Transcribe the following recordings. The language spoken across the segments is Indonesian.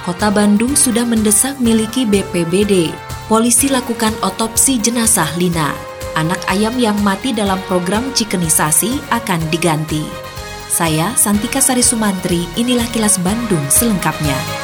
Kota Bandung sudah mendesak miliki BPBD. Polisi lakukan otopsi jenazah Lina. Anak ayam yang mati dalam program cikenisasi akan diganti. Saya Santika Sari Sumantri, inilah kilas Bandung selengkapnya.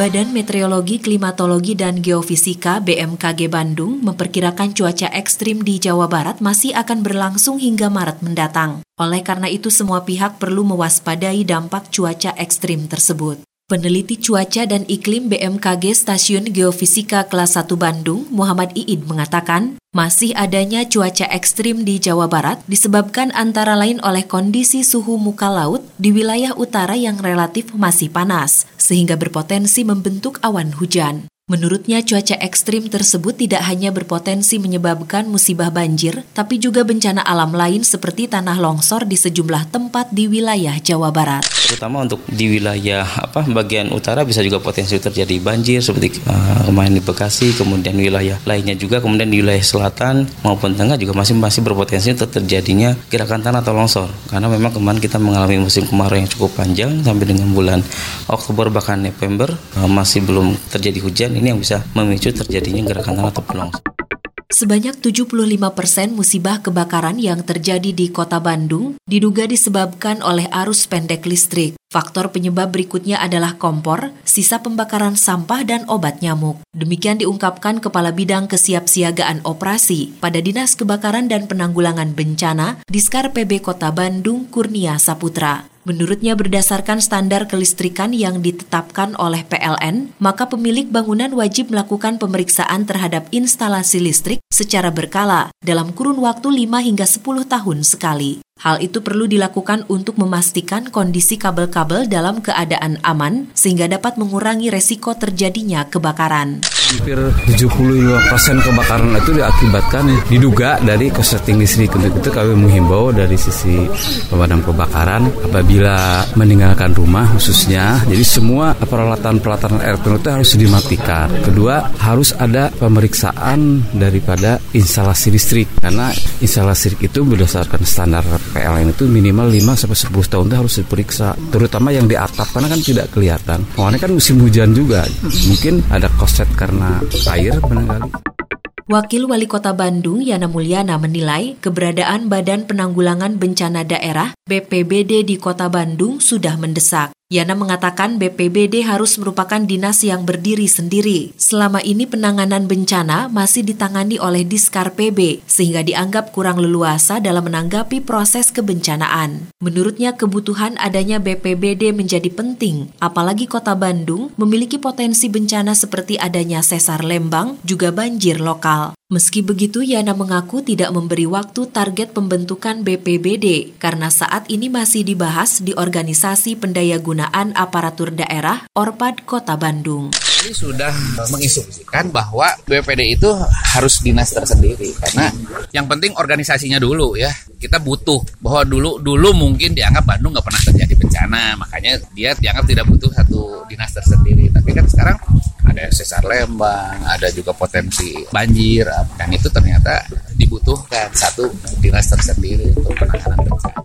Badan Meteorologi, Klimatologi, dan Geofisika BMKG Bandung memperkirakan cuaca ekstrim di Jawa Barat masih akan berlangsung hingga Maret mendatang. Oleh karena itu, semua pihak perlu mewaspadai dampak cuaca ekstrim tersebut. Peneliti Cuaca dan Iklim BMKG Stasiun Geofisika Kelas 1 Bandung, Muhammad Iid mengatakan, masih adanya cuaca ekstrim di Jawa Barat disebabkan antara lain oleh kondisi suhu muka laut di wilayah utara yang relatif masih panas, sehingga berpotensi membentuk awan hujan. Menurutnya cuaca ekstrim tersebut tidak hanya berpotensi menyebabkan musibah banjir, tapi juga bencana alam lain seperti tanah longsor di sejumlah tempat di wilayah Jawa Barat. Terutama untuk di wilayah apa bagian utara bisa juga potensi terjadi banjir seperti uh, kemarin di Bekasi, kemudian wilayah lainnya juga, kemudian di wilayah selatan maupun tengah juga masih masih berpotensi terjadinya gerakan tanah atau longsor. Karena memang kemarin kita mengalami musim kemarau yang cukup panjang sampai dengan bulan Oktober bahkan November uh, masih belum terjadi hujan ini yang bisa memicu terjadinya gerakan tanah atau longsor. Sebanyak 75 persen musibah kebakaran yang terjadi di kota Bandung diduga disebabkan oleh arus pendek listrik. Faktor penyebab berikutnya adalah kompor, sisa pembakaran sampah, dan obat nyamuk. Demikian diungkapkan Kepala Bidang Kesiapsiagaan Operasi pada Dinas Kebakaran dan Penanggulangan Bencana, Diskar PB Kota Bandung, Kurnia Saputra. Menurutnya berdasarkan standar kelistrikan yang ditetapkan oleh PLN, maka pemilik bangunan wajib melakukan pemeriksaan terhadap instalasi listrik secara berkala dalam kurun waktu 5 hingga 10 tahun sekali. Hal itu perlu dilakukan untuk memastikan kondisi kabel-kabel dalam keadaan aman sehingga dapat mengurangi resiko terjadinya kebakaran. Hampir 75% kebakaran itu diakibatkan diduga dari korsleting listrik. Untuk itu kami menghimbau dari sisi pemadam kebakaran apabila meninggalkan rumah khususnya, jadi semua peralatan-peralatan elektronik itu harus dimatikan. Kedua, harus ada pemeriksaan daripada instalasi listrik karena instalasi listrik itu berdasarkan standar PLN itu minimal 5 sampai 10 tahun itu harus diperiksa, terutama yang di atap karena kan tidak kelihatan. Soalnya kan musim hujan juga, mungkin ada koset karena air barangkali. Wakil Wali Kota Bandung Yana Mulyana menilai keberadaan Badan Penanggulangan Bencana Daerah BPBD di Kota Bandung sudah mendesak. Yana mengatakan BPBD harus merupakan dinas yang berdiri sendiri. Selama ini penanganan bencana masih ditangani oleh Diskar PB, sehingga dianggap kurang leluasa dalam menanggapi proses kebencanaan. Menurutnya kebutuhan adanya BPBD menjadi penting, apalagi kota Bandung memiliki potensi bencana seperti adanya sesar Lembang, juga banjir lokal. Meski begitu, Yana mengaku tidak memberi waktu target pembentukan BPBD karena saat ini masih dibahas di Organisasi Pendaya Gunaan Aparatur Daerah Orpad Kota Bandung. Ini sudah menginstruksikan bahwa BPD itu harus dinas tersendiri karena yang penting organisasinya dulu ya. Kita butuh bahwa dulu dulu mungkin dianggap Bandung nggak pernah terjadi bencana, makanya dia dianggap tidak butuh satu dinas tersendiri. Tapi kan sekarang ada sesar Lembang, ada juga potensi banjir, dan itu ternyata dibutuhkan satu dinas tersendiri untuk penanganan bencana.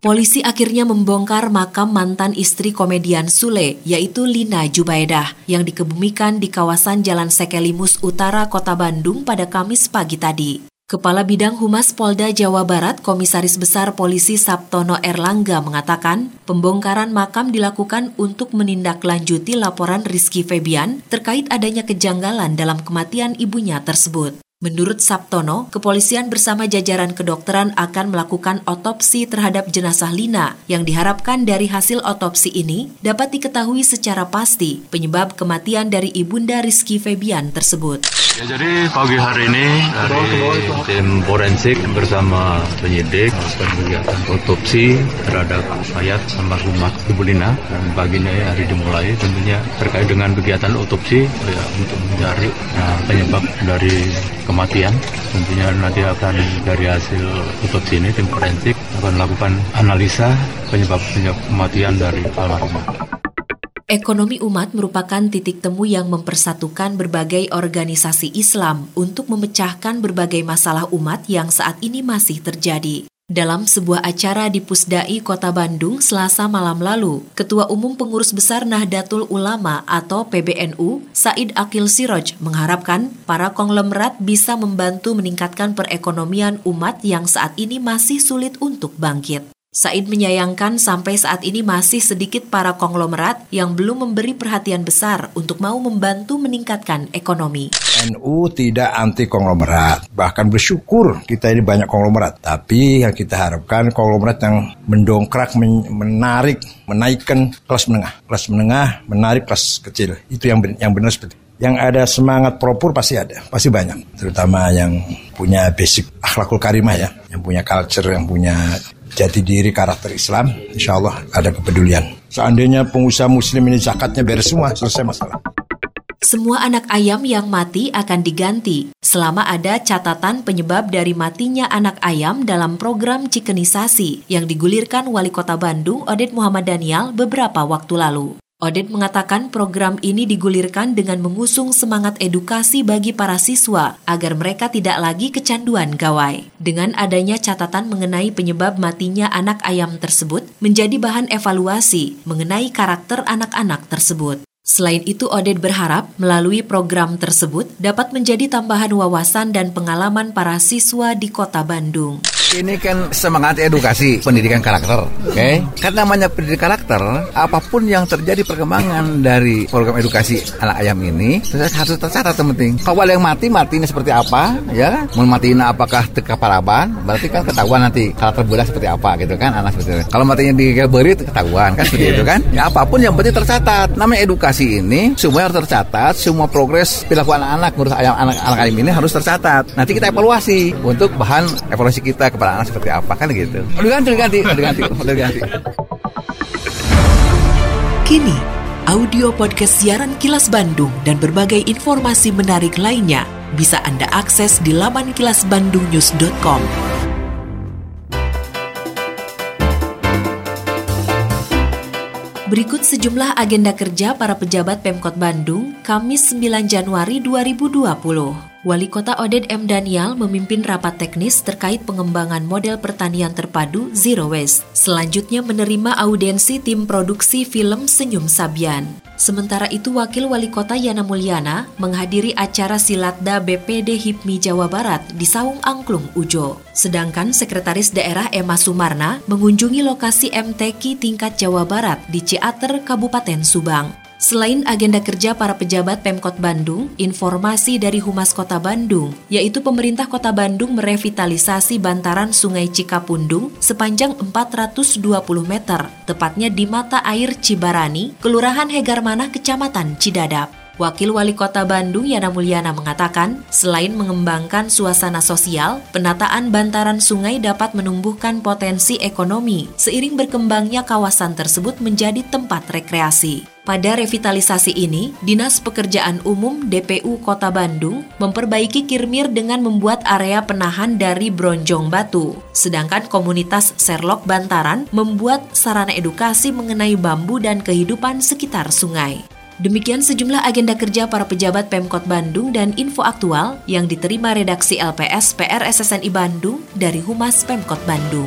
Polisi akhirnya membongkar makam mantan istri komedian Sule, yaitu Lina Jubaidah, yang dikebumikan di kawasan Jalan Sekelimus Utara, Kota Bandung pada Kamis pagi tadi. Kepala Bidang Humas Polda Jawa Barat, Komisaris Besar Polisi Sabtono Erlangga mengatakan, pembongkaran makam dilakukan untuk menindaklanjuti laporan Rizky Febian terkait adanya kejanggalan dalam kematian ibunya tersebut. Menurut Sabtono, kepolisian bersama jajaran kedokteran akan melakukan otopsi terhadap jenazah Lina yang diharapkan dari hasil otopsi ini dapat diketahui secara pasti penyebab kematian dari ibunda Rizky Febian tersebut. Ya, jadi pagi hari ini dari tim forensik bersama penyidik melakukan kegiatan otopsi terhadap mayat almarhumah Ibu Lina dan pagi ini hari dimulai tentunya terkait dengan kegiatan otopsi ya, untuk mencari nah, penyebab dari kematian. Tentunya nanti akan dari hasil otopsi ini tim forensik akan melakukan analisa penyebab penyebab kematian dari almarhumah. Ekonomi umat merupakan titik temu yang mempersatukan berbagai organisasi Islam untuk memecahkan berbagai masalah umat yang saat ini masih terjadi. Dalam sebuah acara di Pusdai Kota Bandung selasa malam lalu, Ketua Umum Pengurus Besar Nahdlatul Ulama atau PBNU, Said Akil Siroj, mengharapkan para konglomerat bisa membantu meningkatkan perekonomian umat yang saat ini masih sulit untuk bangkit. Said menyayangkan sampai saat ini masih sedikit para konglomerat yang belum memberi perhatian besar untuk mau membantu meningkatkan ekonomi. NU tidak anti konglomerat, bahkan bersyukur kita ini banyak konglomerat. Tapi yang kita harapkan konglomerat yang mendongkrak, menarik, menaikkan kelas menengah, kelas menengah, menarik kelas kecil. Itu yang yang benar seperti yang ada semangat propur pasti ada, pasti banyak. Terutama yang punya basic akhlakul karimah ya, yang punya culture, yang punya jati diri karakter Islam, insya Allah ada kepedulian. Seandainya pengusaha muslim ini zakatnya beres semua, selesai masalah. Semua anak ayam yang mati akan diganti selama ada catatan penyebab dari matinya anak ayam dalam program cikenisasi yang digulirkan Wali Kota Bandung Oded Muhammad Daniel beberapa waktu lalu. Odet mengatakan program ini digulirkan dengan mengusung semangat edukasi bagi para siswa agar mereka tidak lagi kecanduan gawai. Dengan adanya catatan mengenai penyebab matinya anak ayam tersebut menjadi bahan evaluasi mengenai karakter anak-anak tersebut. Selain itu, Oded berharap melalui program tersebut dapat menjadi tambahan wawasan dan pengalaman para siswa di kota Bandung. Ini kan semangat edukasi pendidikan karakter, oke? Okay? Kan namanya pendidikan karakter, apa pun yang terjadi perkembangan dari program edukasi anak ayam ini harus tercatat penting. Kalau yang mati matinya seperti apa, ya? Mau matiin apakah teka paraban, berarti kan ketahuan nanti karakter budak seperti apa gitu kan, anak seperti itu. Kalau matinya di berit ketahuan kan seperti itu kan? Ya apa pun yang penting tercatat. Namanya edukasi ini semua harus tercatat, semua progres perilaku anak-anak ngurus ayam anak-anak ayam ini harus tercatat. Nanti kita evaluasi untuk bahan evaluasi kita kepala anak seperti apa kan gitu. Udah ganti, ganti, udah ganti, udah ganti. Kini, audio podcast siaran Kilas Bandung dan berbagai informasi menarik lainnya bisa Anda akses di laman kilasbandungnews.com. Berikut sejumlah agenda kerja para pejabat Pemkot Bandung Kamis 9 Januari 2020. Wali Kota Oded M. Daniel memimpin rapat teknis terkait pengembangan model pertanian terpadu Zero Waste. Selanjutnya menerima audiensi tim produksi film Senyum Sabian. Sementara itu Wakil Wali Kota Yana Mulyana menghadiri acara Silatda BPD HIPMI Jawa Barat di Saung Angklung Ujo. Sedangkan Sekretaris Daerah Emma Sumarna mengunjungi lokasi MTQ tingkat Jawa Barat di Ciater, Kabupaten Subang. Selain agenda kerja para pejabat Pemkot Bandung, informasi dari Humas Kota Bandung, yaitu pemerintah Kota Bandung merevitalisasi bantaran Sungai Cikapundung sepanjang 420 meter, tepatnya di mata air Cibarani, Kelurahan Hegarmanah, Kecamatan Cidadap. Wakil Wali Kota Bandung Yana Mulyana mengatakan, selain mengembangkan suasana sosial, penataan bantaran sungai dapat menumbuhkan potensi ekonomi seiring berkembangnya kawasan tersebut menjadi tempat rekreasi. Pada revitalisasi ini, Dinas Pekerjaan Umum DPU Kota Bandung memperbaiki kirmir dengan membuat area penahan dari bronjong batu. Sedangkan komunitas Serlok Bantaran membuat sarana edukasi mengenai bambu dan kehidupan sekitar sungai. Demikian sejumlah agenda kerja para pejabat Pemkot Bandung dan info aktual yang diterima redaksi LPS PR SSNI Bandung dari Humas Pemkot Bandung.